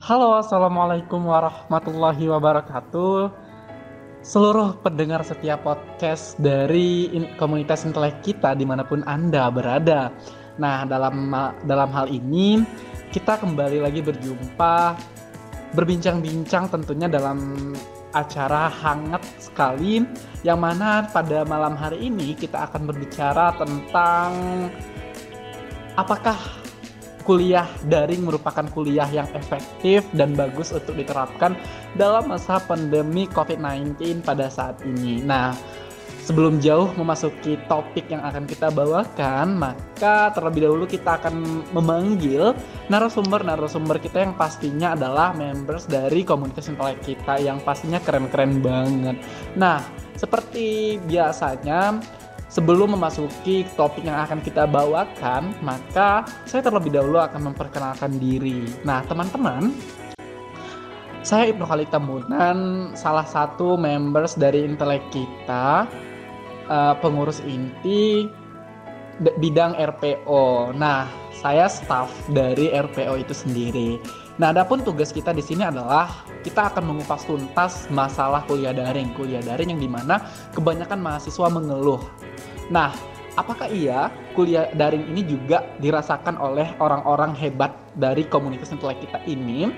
Halo, Assalamualaikum warahmatullahi wabarakatuh. Seluruh pendengar setiap podcast dari komunitas intelek kita di mana pun Anda berada. Nah, dalam dalam hal ini kita kembali lagi berjumpa, berbincang-bincang tentunya dalam acara hangat sekali yang mana pada malam hari ini kita akan berbicara tentang apakah kuliah daring merupakan kuliah yang efektif dan bagus untuk diterapkan dalam masa pandemi COVID-19 pada saat ini. Nah, sebelum jauh memasuki topik yang akan kita bawakan, maka terlebih dahulu kita akan memanggil narasumber-narasumber kita yang pastinya adalah members dari komunitas intelek kita yang pastinya keren-keren banget. Nah, seperti biasanya Sebelum memasuki topik yang akan kita bawakan, maka saya terlebih dahulu akan memperkenalkan diri. Nah, teman-teman, saya Ibnu Khalid Tamunan, salah satu members dari Intelek kita, uh, pengurus inti bidang RPO. Nah, saya staff dari RPO itu sendiri. Nah, adapun tugas kita di sini adalah kita akan mengupas tuntas masalah kuliah daring, kuliah daring yang di mana kebanyakan mahasiswa mengeluh Nah, apakah iya kuliah daring ini juga dirasakan oleh orang-orang hebat dari komunitas intelek kita ini?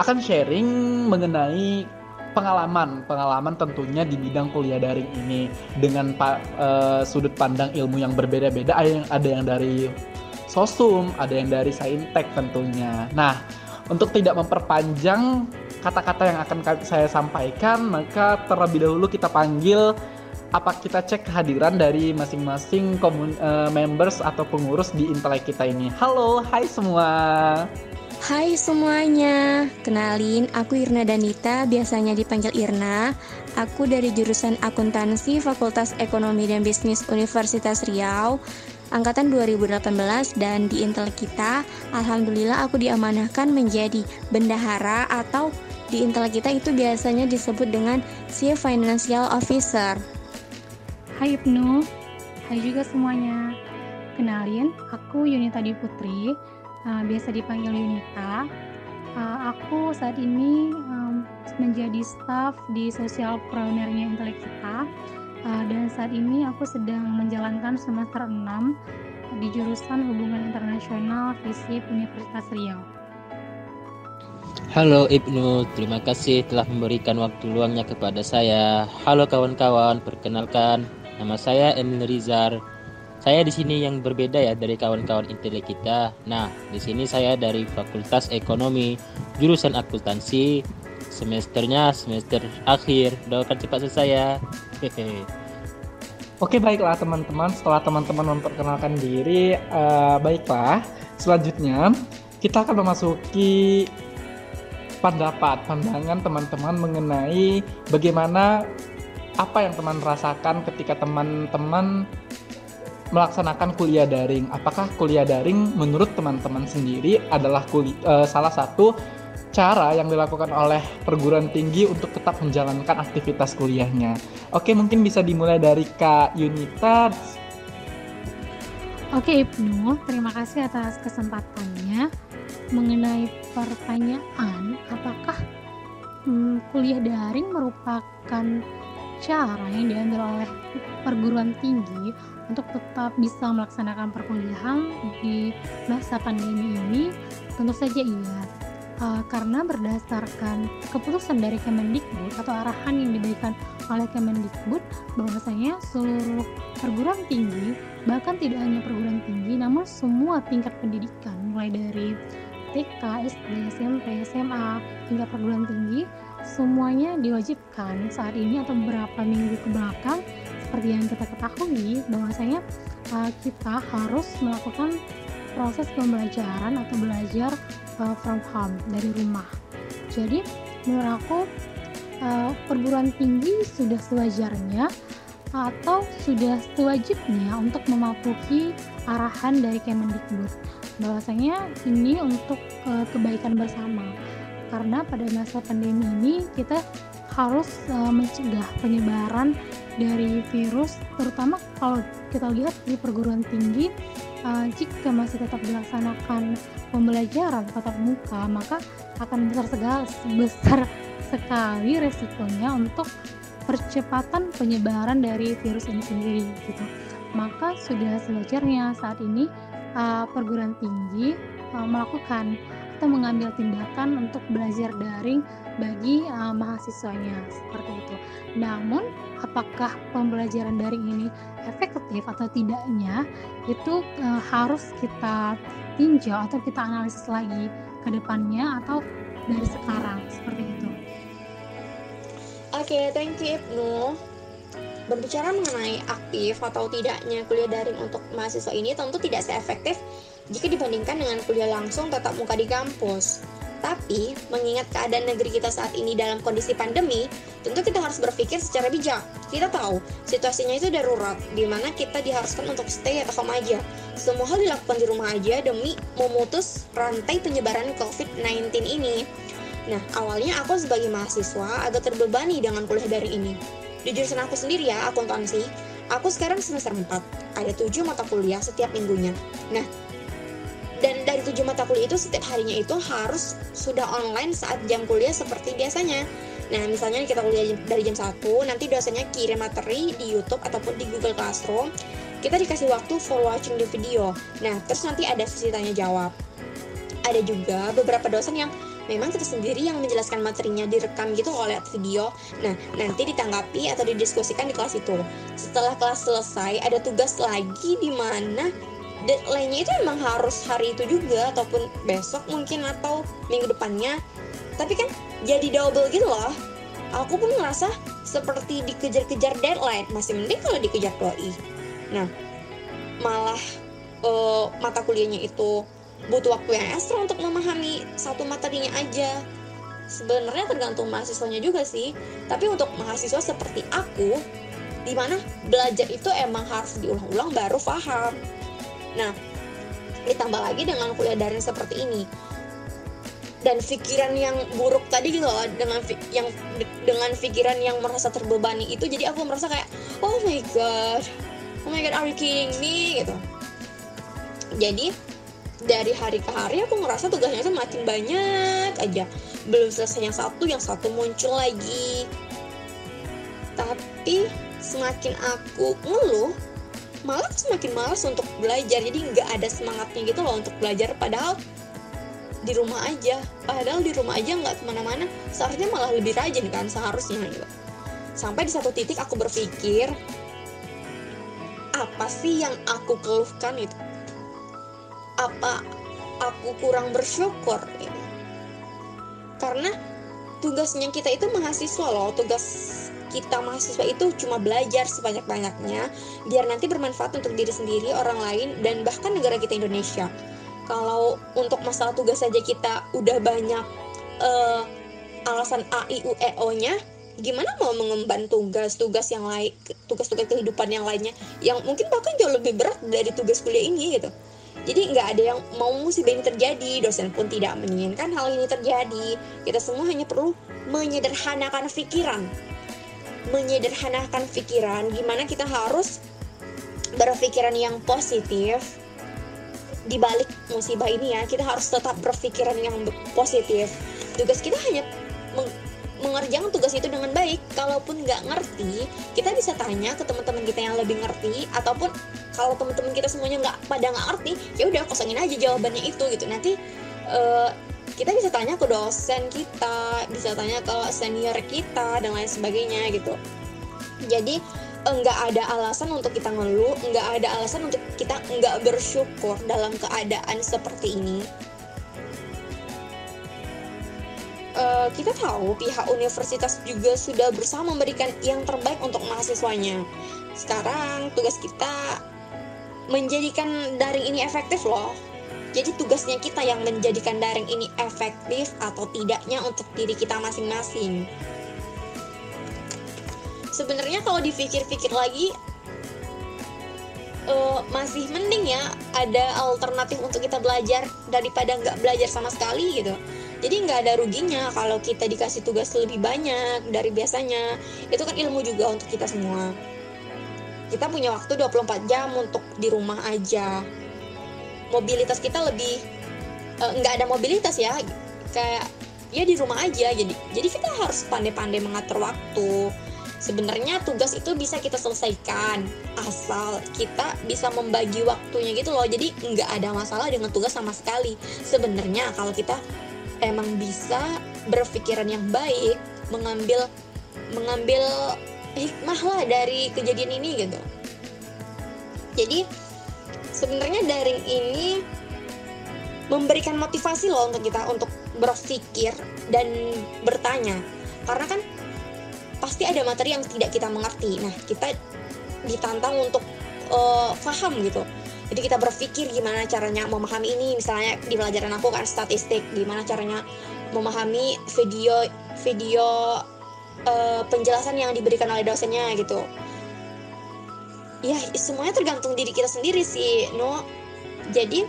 Akan sharing mengenai pengalaman pengalaman tentunya di bidang kuliah daring ini dengan pa, uh, sudut pandang ilmu yang berbeda-beda. Ada yang ada yang dari sosum ada yang dari saintek tentunya. Nah untuk tidak memperpanjang kata-kata yang akan saya sampaikan maka terlebih dahulu kita panggil apa kita cek kehadiran dari masing-masing uh, members atau pengurus di Intelek kita ini. Halo, hai semua. Hai semuanya, kenalin aku Irna Danita, biasanya dipanggil Irna. Aku dari jurusan akuntansi Fakultas Ekonomi dan Bisnis Universitas Riau, angkatan 2018 dan di Intel kita, alhamdulillah aku diamanahkan menjadi bendahara atau di Intel kita itu biasanya disebut dengan Chief Financial Officer. Hai Ibnu, hai juga semuanya. Kenalin, aku Yunita Diputri, uh, biasa dipanggil Yunita. Uh, aku saat ini um, menjadi staff di sosial pionernya intelek kita. Uh, dan saat ini aku sedang menjalankan semester 6 di jurusan Hubungan Internasional FISIP Universitas Riau. Halo Ibnu, terima kasih telah memberikan waktu luangnya kepada saya. Halo kawan-kawan, perkenalkan Nama saya Emil Rizar. Saya di sini yang berbeda ya dari kawan-kawan intelek kita. Nah, di sini saya dari Fakultas Ekonomi, jurusan akuntansi. Semesternya semester akhir. Doakan cepat selesai ya. Oke baiklah teman-teman, setelah teman-teman memperkenalkan diri, uh, baiklah selanjutnya kita akan memasuki pendapat, pandangan teman-teman mengenai bagaimana apa yang teman rasakan ketika teman-teman melaksanakan kuliah daring? Apakah kuliah daring menurut teman-teman sendiri adalah uh, salah satu cara yang dilakukan oleh perguruan tinggi untuk tetap menjalankan aktivitas kuliahnya? Oke, mungkin bisa dimulai dari Kak Yunita. Oke, Ibnu, terima kasih atas kesempatannya mengenai pertanyaan apakah hmm, kuliah daring merupakan cara yang diambil oleh perguruan tinggi untuk tetap bisa melaksanakan perkuliahan di masa pandemi ini tentu saja iya. Uh, karena berdasarkan keputusan dari Kemendikbud atau arahan yang diberikan oleh Kemendikbud bahwasanya seluruh perguruan tinggi bahkan tidak hanya perguruan tinggi namun semua tingkat pendidikan mulai dari TK, SD, SMP, SMA hingga perguruan tinggi semuanya diwajibkan saat ini atau beberapa minggu ke belakang. Seperti yang kita ketahui bahwasanya uh, kita harus melakukan proses pembelajaran atau belajar uh, from home dari rumah. Jadi menurut aku uh, perguruan tinggi sudah sewajarnya atau sudah sewajibnya untuk mematuhi arahan dari Kemendikbud. Bahwasanya ini untuk uh, kebaikan bersama karena pada masa pandemi ini kita harus uh, mencegah penyebaran dari virus terutama kalau kita lihat di perguruan tinggi uh, jika masih tetap dilaksanakan pembelajaran tatap muka maka akan besar segala besar sekali resikonya untuk percepatan penyebaran dari virus ini sendiri gitu. Maka sudah sewajarnya saat ini uh, perguruan tinggi uh, melakukan atau mengambil tindakan untuk belajar daring bagi uh, mahasiswanya seperti itu. Namun, apakah pembelajaran daring ini efektif atau tidaknya itu uh, harus kita tinjau atau kita analisis lagi ke depannya atau dari sekarang seperti itu. Oke, okay, thank you Ibnu. Berbicara mengenai aktif atau tidaknya kuliah daring untuk mahasiswa ini tentu tidak seefektif jika dibandingkan dengan kuliah langsung tatap muka di kampus. Tapi, mengingat keadaan negeri kita saat ini dalam kondisi pandemi, tentu kita harus berpikir secara bijak. Kita tahu, situasinya itu darurat, di mana kita diharuskan untuk stay at home aja. Semua hal dilakukan di rumah aja demi memutus rantai penyebaran COVID-19 ini. Nah, awalnya aku sebagai mahasiswa agak terbebani dengan kuliah dari ini. Di jurusan aku sendiri ya, akuntansi, aku sekarang semester 4. Ada 7 mata kuliah setiap minggunya. Nah, dan dari tujuh mata kuliah itu setiap harinya itu harus sudah online saat jam kuliah seperti biasanya. Nah, misalnya kita kuliah dari jam 1, nanti dosennya kirim materi di YouTube ataupun di Google Classroom. Kita dikasih waktu for watching the video. Nah, terus nanti ada sesi tanya jawab. Ada juga beberapa dosen yang memang kita sendiri yang menjelaskan materinya direkam gitu oleh video nah nanti ditanggapi atau didiskusikan di kelas itu setelah kelas selesai ada tugas lagi di mana deadline-nya itu emang harus hari itu juga ataupun besok mungkin atau minggu depannya. Tapi kan jadi double gitu loh. Aku pun ngerasa seperti dikejar-kejar deadline. Masih mending kalau dikejar doi. Nah malah uh, mata kuliahnya itu butuh waktu yang ekstra untuk memahami satu materinya aja. Sebenarnya tergantung mahasiswanya juga sih. Tapi untuk mahasiswa seperti aku di mana belajar itu emang harus diulang-ulang baru paham Nah, ditambah lagi dengan kuliah daring seperti ini. Dan pikiran yang buruk tadi gitu loh dengan yang dengan pikiran yang merasa terbebani itu jadi aku merasa kayak oh my god oh my god are you kidding me? Gitu. Jadi dari hari ke hari aku ngerasa tugasnya itu makin banyak aja. Belum selesai yang satu yang satu muncul lagi. Tapi semakin aku ngeluh malah semakin malas untuk belajar. Jadi nggak ada semangatnya gitu loh untuk belajar. Padahal di rumah aja. Padahal di rumah aja nggak ke mana-mana. Seharusnya malah lebih rajin kan seharusnya gitu. Sampai di satu titik aku berpikir apa sih yang aku keluhkan itu? Apa aku kurang bersyukur gitu. karena tugasnya kita itu mahasiswa loh tugas kita mahasiswa itu cuma belajar sebanyak-banyaknya biar nanti bermanfaat untuk diri sendiri, orang lain, dan bahkan negara kita Indonesia. Kalau untuk masalah tugas saja kita udah banyak uh, alasan A, I, U, E, O-nya, gimana mau mengemban tugas-tugas yang lain, tugas-tugas kehidupan yang lainnya, yang mungkin bahkan jauh lebih berat dari tugas kuliah ini gitu. Jadi nggak ada yang mau musibah ini terjadi, dosen pun tidak menginginkan hal ini terjadi. Kita semua hanya perlu menyederhanakan pikiran menyederhanakan pikiran gimana kita harus berpikiran yang positif. Di balik musibah ini ya kita harus tetap berpikiran yang positif. Tugas kita hanya meng mengerjakan tugas itu dengan baik. Kalaupun nggak ngerti kita bisa tanya ke teman-teman kita yang lebih ngerti ataupun kalau teman-teman kita semuanya nggak pada nggak ngerti ya udah kosongin aja jawabannya itu gitu. Nanti uh, kita bisa tanya ke dosen kita bisa tanya ke senior kita dan lain sebagainya gitu. Jadi enggak ada alasan untuk kita ngeluh enggak ada alasan untuk kita enggak bersyukur dalam keadaan seperti ini. Uh, kita tahu pihak universitas juga sudah berusaha memberikan yang terbaik untuk mahasiswanya. Sekarang tugas kita menjadikan daring ini efektif loh jadi tugasnya kita yang menjadikan daring ini efektif atau tidaknya untuk diri kita masing-masing. Sebenarnya kalau dipikir-pikir lagi uh, masih mending ya ada alternatif untuk kita belajar daripada nggak belajar sama sekali gitu. Jadi nggak ada ruginya kalau kita dikasih tugas lebih banyak dari biasanya. Itu kan ilmu juga untuk kita semua. Kita punya waktu 24 jam untuk di rumah aja mobilitas kita lebih eh, nggak uh, ada mobilitas ya. Kayak ya di rumah aja. Jadi jadi kita harus pandai-pandai mengatur waktu. Sebenarnya tugas itu bisa kita selesaikan asal kita bisa membagi waktunya gitu loh. Jadi nggak ada masalah dengan tugas sama sekali. Sebenarnya kalau kita emang bisa berpikiran yang baik mengambil mengambil hikmah lah dari kejadian ini gitu. Jadi sebenarnya daring ini memberikan motivasi loh untuk kita untuk berpikir dan bertanya karena kan pasti ada materi yang tidak kita mengerti. Nah, kita ditantang untuk uh, paham gitu. Jadi kita berpikir gimana caranya memahami ini. Misalnya di pelajaran aku kan statistik, gimana caranya memahami video video uh, penjelasan yang diberikan oleh dosennya gitu. Ya, semuanya tergantung diri kita sendiri sih, no. Jadi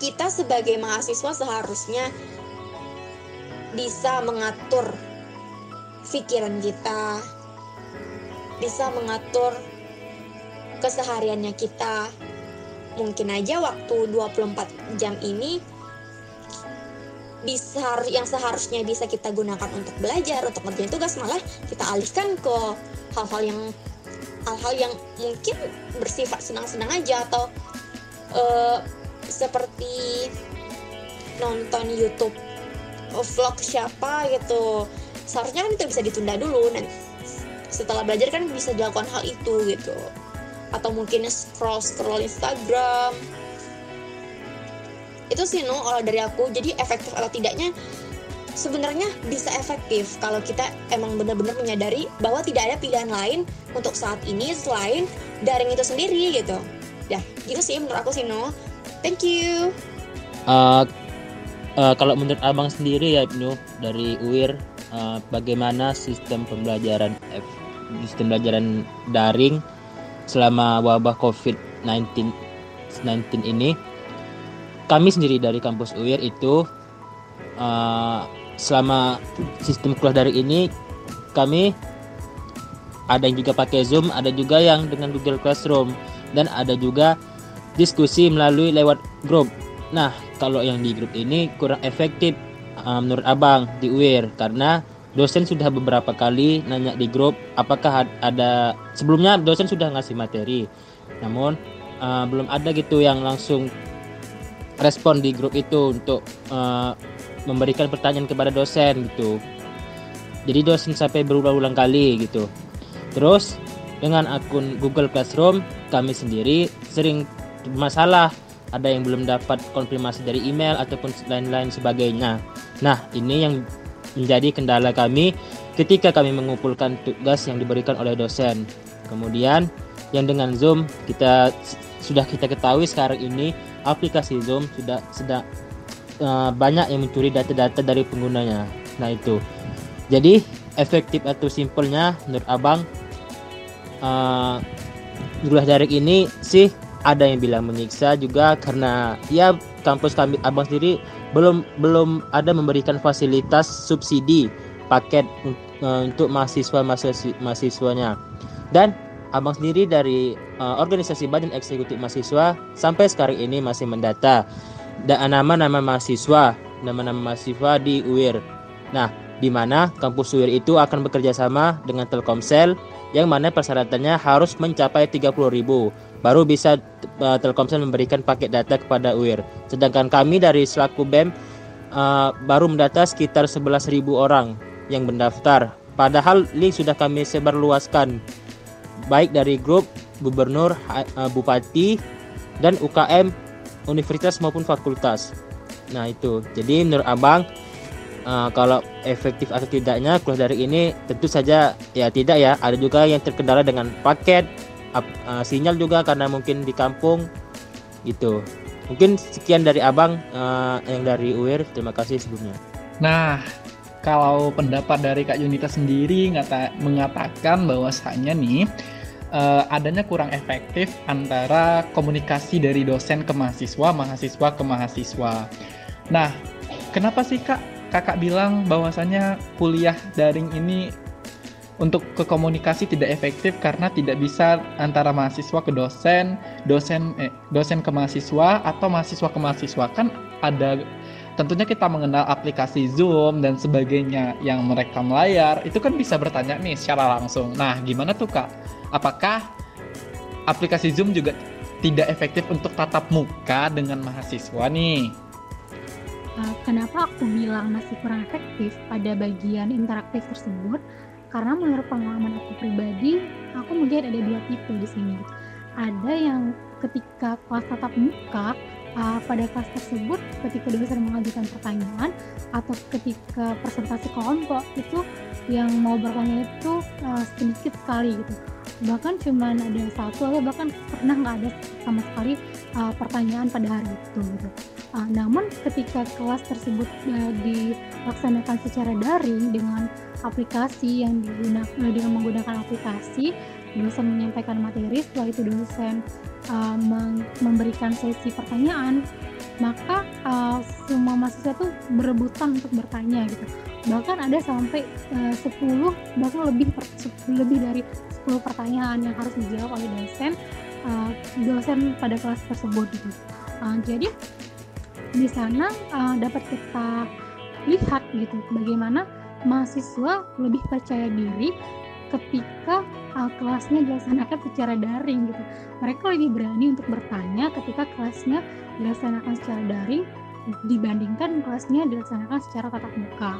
kita sebagai mahasiswa seharusnya bisa mengatur pikiran kita, bisa mengatur kesehariannya kita. Mungkin aja waktu 24 jam ini bisa yang seharusnya bisa kita gunakan untuk belajar, untuk ngerjain tugas malah kita alihkan ke hal-hal yang hal-hal yang mungkin bersifat senang-senang aja atau uh, seperti nonton YouTube vlog siapa gitu. Seharusnya kan itu bisa ditunda dulu. Dan setelah belajar kan bisa dilakukan hal itu gitu. Atau mungkin scroll scroll Instagram. Itu sih no kalau dari aku. Jadi efektif atau tidaknya sebenarnya bisa efektif kalau kita emang benar-benar menyadari bahwa tidak ada pilihan lain untuk saat ini selain daring itu sendiri gitu. Ya gitu sih menurut aku sih no thank you. Uh, uh, kalau menurut abang sendiri ya Ibnu dari UIR uh, bagaimana sistem pembelajaran sistem pembelajaran daring selama wabah COVID-19 19 ini? Kami sendiri dari kampus UIR itu uh, selama sistem kuliah daring ini kami ada yang juga pakai Zoom, ada juga yang dengan Google Classroom dan ada juga diskusi melalui lewat grup. Nah, kalau yang di grup ini kurang efektif uh, menurut abang di UIR karena dosen sudah beberapa kali nanya di grup apakah ada sebelumnya dosen sudah ngasih materi namun uh, belum ada gitu yang langsung respon di grup itu untuk uh, memberikan pertanyaan kepada dosen gitu jadi dosen sampai berulang-ulang kali gitu terus dengan akun Google Classroom kami sendiri sering masalah ada yang belum dapat konfirmasi dari email ataupun lain-lain sebagainya. Nah, ini yang menjadi kendala kami ketika kami mengumpulkan tugas yang diberikan oleh dosen. Kemudian yang dengan Zoom kita sudah kita ketahui sekarang ini aplikasi Zoom sudah sedang uh, banyak yang mencuri data-data dari penggunanya. Nah, itu. Jadi, efektif atau simpelnya menurut Abang uh, dari ini sih ada yang bilang menyiksa juga karena ya kampus kami abang sendiri belum belum ada memberikan fasilitas subsidi paket uh, untuk mahasiswa mahasiswanya dan abang sendiri dari uh, organisasi badan eksekutif mahasiswa sampai sekarang ini masih mendata nama-nama mahasiswa nama-nama mahasiswa di UIR nah di mana kampus UIR itu akan bekerja sama dengan Telkomsel yang mana persyaratannya harus mencapai 30.000 baru bisa uh, Telkomsel memberikan paket data kepada UIR. Sedangkan kami dari selaku BEM uh, baru mendata sekitar 11.000 orang yang mendaftar. Padahal link sudah kami sebarluaskan baik dari grup gubernur, uh, bupati dan UKM universitas maupun fakultas. Nah, itu. Jadi menurut Abang uh, kalau efektif atau tidaknya kuliah dari ini tentu saja ya tidak ya. Ada juga yang terkendala dengan paket uh, sinyal juga karena mungkin di kampung gitu mungkin sekian dari abang uh, yang dari UIR terima kasih sebelumnya nah kalau pendapat dari Kak Yunita sendiri ngata, mengatakan bahwasanya nih uh, adanya kurang efektif antara komunikasi dari dosen ke mahasiswa, mahasiswa ke mahasiswa. Nah, kenapa sih Kak kakak bilang bahwasanya kuliah daring ini untuk ke komunikasi tidak efektif karena tidak bisa antara mahasiswa ke dosen, dosen eh, dosen ke mahasiswa atau mahasiswa ke mahasiswa kan ada tentunya kita mengenal aplikasi Zoom dan sebagainya yang merekam layar itu kan bisa bertanya nih secara langsung. Nah, gimana tuh Kak? Apakah aplikasi Zoom juga tidak efektif untuk tatap muka dengan mahasiswa nih? Uh, kenapa aku bilang masih kurang efektif pada bagian interaktif tersebut? karena menurut pengalaman aku pribadi aku melihat ada dua tipe di sini ada yang ketika kelas tatap muka uh, pada kelas tersebut ketika dosen mengajukan pertanyaan atau ketika presentasi kelompok itu yang mau bertanya itu uh, sedikit sekali gitu bahkan cuma ada satu atau bahkan pernah nggak ada sama sekali uh, pertanyaan pada hari itu gitu. Uh, namun ketika kelas tersebut uh, dilaksanakan secara daring dengan aplikasi yang digunakan uh, dengan menggunakan aplikasi dosen menyampaikan materi setelah itu dosen uh, memberikan sesi pertanyaan maka uh, semua mahasiswa tuh berebutan untuk bertanya gitu bahkan ada sampai uh, 10 bahkan lebih lebih dari 10 pertanyaan yang harus dijawab oleh dosen uh, dosen pada kelas tersebut gitu uh, jadi di sana uh, dapat kita lihat gitu bagaimana mahasiswa lebih percaya diri ketika uh, kelasnya dilaksanakan secara daring gitu. Mereka lebih berani untuk bertanya ketika kelasnya dilaksanakan secara daring dibandingkan kelasnya dilaksanakan secara tatap muka.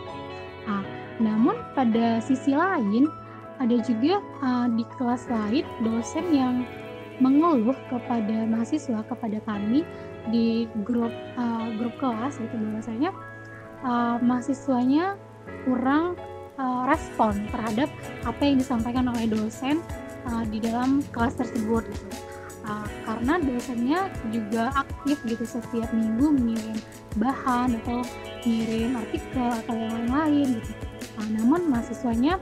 Nah, namun pada sisi lain ada juga uh, di kelas lain dosen yang mengeluh kepada mahasiswa kepada kami di grup uh, grup kelas gitu bahwasanya uh, mahasiswanya kurang uh, respon terhadap apa yang disampaikan oleh dosen uh, di dalam kelas tersebut gitu. Uh, karena dosennya juga aktif gitu setiap minggu mengirim bahan atau mengirim artikel atau yang lain-lain gitu. Uh, namun mahasiswanya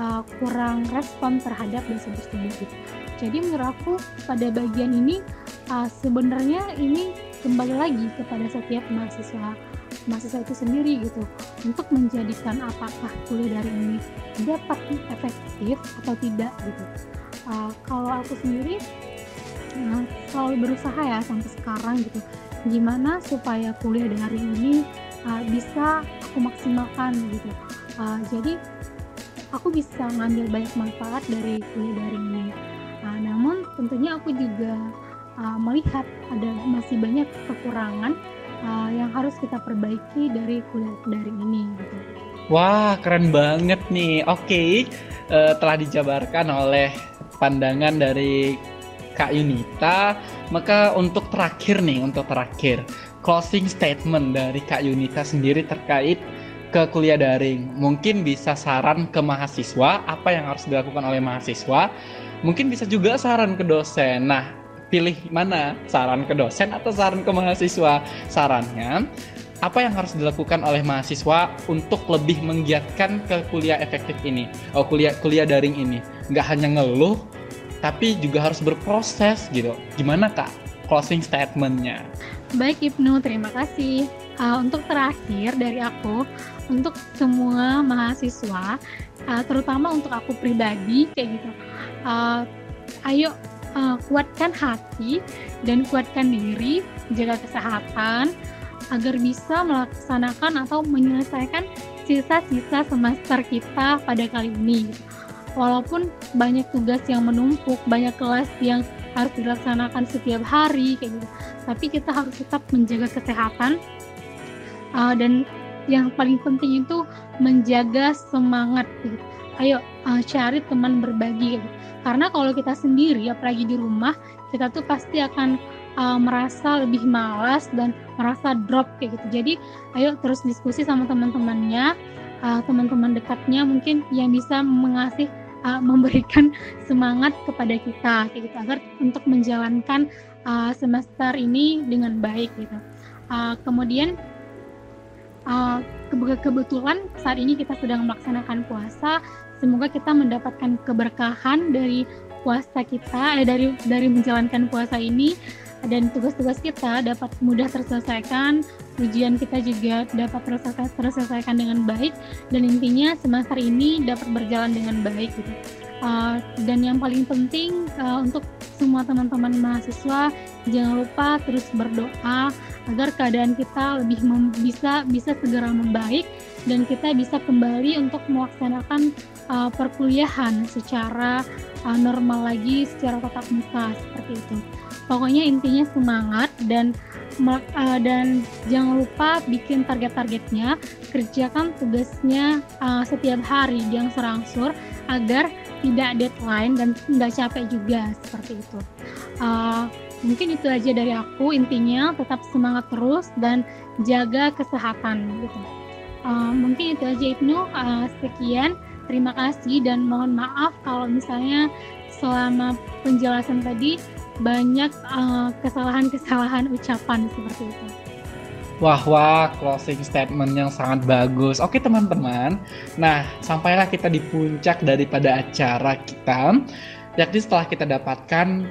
uh, kurang respon terhadap dosen tersebut gitu. Jadi menurut aku pada bagian ini uh, sebenarnya ini kembali lagi kepada setiap mahasiswa mahasiswa itu sendiri gitu. Untuk menjadikan apakah kuliah dari ini dapat efektif atau tidak gitu. Uh, kalau aku sendiri uh, selalu berusaha ya sampai sekarang gitu. Gimana supaya kuliah dari ini uh, bisa aku maksimalkan gitu. Uh, jadi aku bisa ngambil banyak manfaat dari kuliah dari ini uh, namun tentunya aku juga uh, melihat ada masih banyak kekurangan uh, yang harus kita perbaiki dari kuliah dari ini gitu. Wah, keren banget nih. Oke, okay. uh, eh, telah dijabarkan oleh pandangan dari Kak Yunita. Maka untuk terakhir nih, untuk terakhir, closing statement dari Kak Yunita sendiri terkait ke kuliah daring. Mungkin bisa saran ke mahasiswa, apa yang harus dilakukan oleh mahasiswa. Mungkin bisa juga saran ke dosen. Nah, pilih mana saran ke dosen atau saran ke mahasiswa sarannya apa yang harus dilakukan oleh mahasiswa untuk lebih menggiatkan ke kuliah efektif ini oh kuliah kuliah daring ini nggak hanya ngeluh tapi juga harus berproses gitu gimana kak closing statementnya baik Ibnu terima kasih uh, untuk terakhir dari aku untuk semua mahasiswa uh, terutama untuk aku pribadi kayak gitu uh, ayo uh, kuatkan hati dan kuatkan diri, jaga kesehatan agar bisa melaksanakan atau menyelesaikan sisa-sisa semester kita pada kali ini. Walaupun banyak tugas yang menumpuk, banyak kelas yang harus dilaksanakan setiap hari kayak gitu. Tapi kita harus tetap menjaga kesehatan uh, dan yang paling penting itu menjaga semangat gitu. Ayo uh, cari teman berbagi gitu karena kalau kita sendiri apalagi di rumah kita tuh pasti akan uh, merasa lebih malas dan merasa drop kayak gitu jadi ayo terus diskusi sama teman-temannya uh, teman-teman dekatnya mungkin yang bisa mengasih uh, memberikan semangat kepada kita kayak gitu agar untuk menjalankan uh, semester ini dengan baik gitu. Uh, kemudian uh, kebetulan saat ini kita sedang melaksanakan puasa. Semoga kita mendapatkan keberkahan dari puasa kita, eh, dari dari menjalankan puasa ini. Dan tugas-tugas kita dapat mudah terselesaikan, ujian kita juga dapat terselesaikan dengan baik dan intinya semester ini dapat berjalan dengan baik gitu. Uh, dan yang paling penting uh, untuk semua teman-teman mahasiswa jangan lupa terus berdoa agar keadaan kita lebih bisa bisa segera membaik dan kita bisa kembali untuk melaksanakan uh, perkuliahan secara uh, normal lagi secara tatap muka seperti itu. Pokoknya intinya semangat dan uh, dan jangan lupa bikin target-targetnya, kerjakan tugasnya uh, setiap hari yang serangsur agar tidak deadline dan nggak capek juga seperti itu. Uh, mungkin itu aja dari aku intinya tetap semangat terus dan jaga kesehatan gitu. Uh, mungkin itu aja Ibnu uh, sekian terima kasih dan mohon maaf kalau misalnya selama penjelasan tadi banyak kesalahan-kesalahan uh, ucapan seperti itu. Wah, wah, closing statement yang sangat bagus. Oke, teman-teman. Nah, sampailah kita di puncak daripada acara kita, yakni setelah kita dapatkan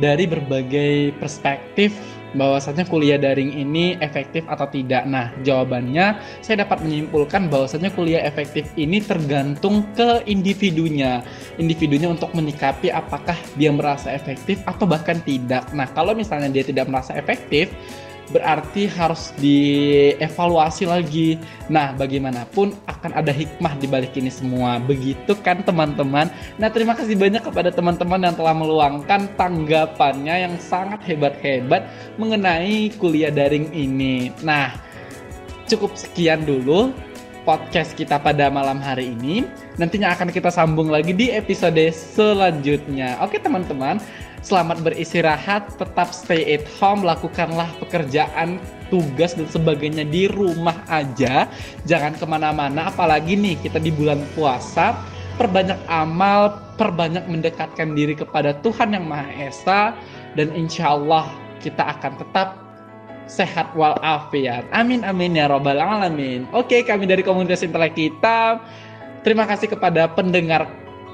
dari berbagai perspektif bahwasanya kuliah daring ini efektif atau tidak. Nah, jawabannya saya dapat menyimpulkan bahwasanya kuliah efektif ini tergantung ke individunya. Individunya untuk menyikapi apakah dia merasa efektif atau bahkan tidak. Nah, kalau misalnya dia tidak merasa efektif, berarti harus dievaluasi lagi. Nah, bagaimanapun akan ada hikmah di balik ini semua. Begitu kan teman-teman? Nah, terima kasih banyak kepada teman-teman yang telah meluangkan tanggapannya yang sangat hebat-hebat mengenai kuliah daring ini. Nah, cukup sekian dulu podcast kita pada malam hari ini. Nantinya akan kita sambung lagi di episode selanjutnya. Oke, teman-teman. Selamat beristirahat, tetap stay at home, lakukanlah pekerjaan, tugas dan sebagainya di rumah aja. Jangan ke mana-mana, apalagi nih kita di bulan puasa. Perbanyak amal, perbanyak mendekatkan diri kepada Tuhan Yang Maha Esa, dan insya Allah kita akan tetap sehat walafiat. Amin amin ya robbal alamin. Oke, kami dari komunitas intelek kita terima kasih kepada pendengar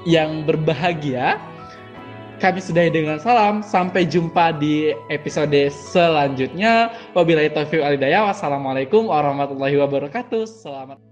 yang berbahagia. Kami sudahi dengan salam. Sampai jumpa di episode selanjutnya. Wabillahi taufiq walhidayah. Wassalamualaikum warahmatullahi wabarakatuh. Selamat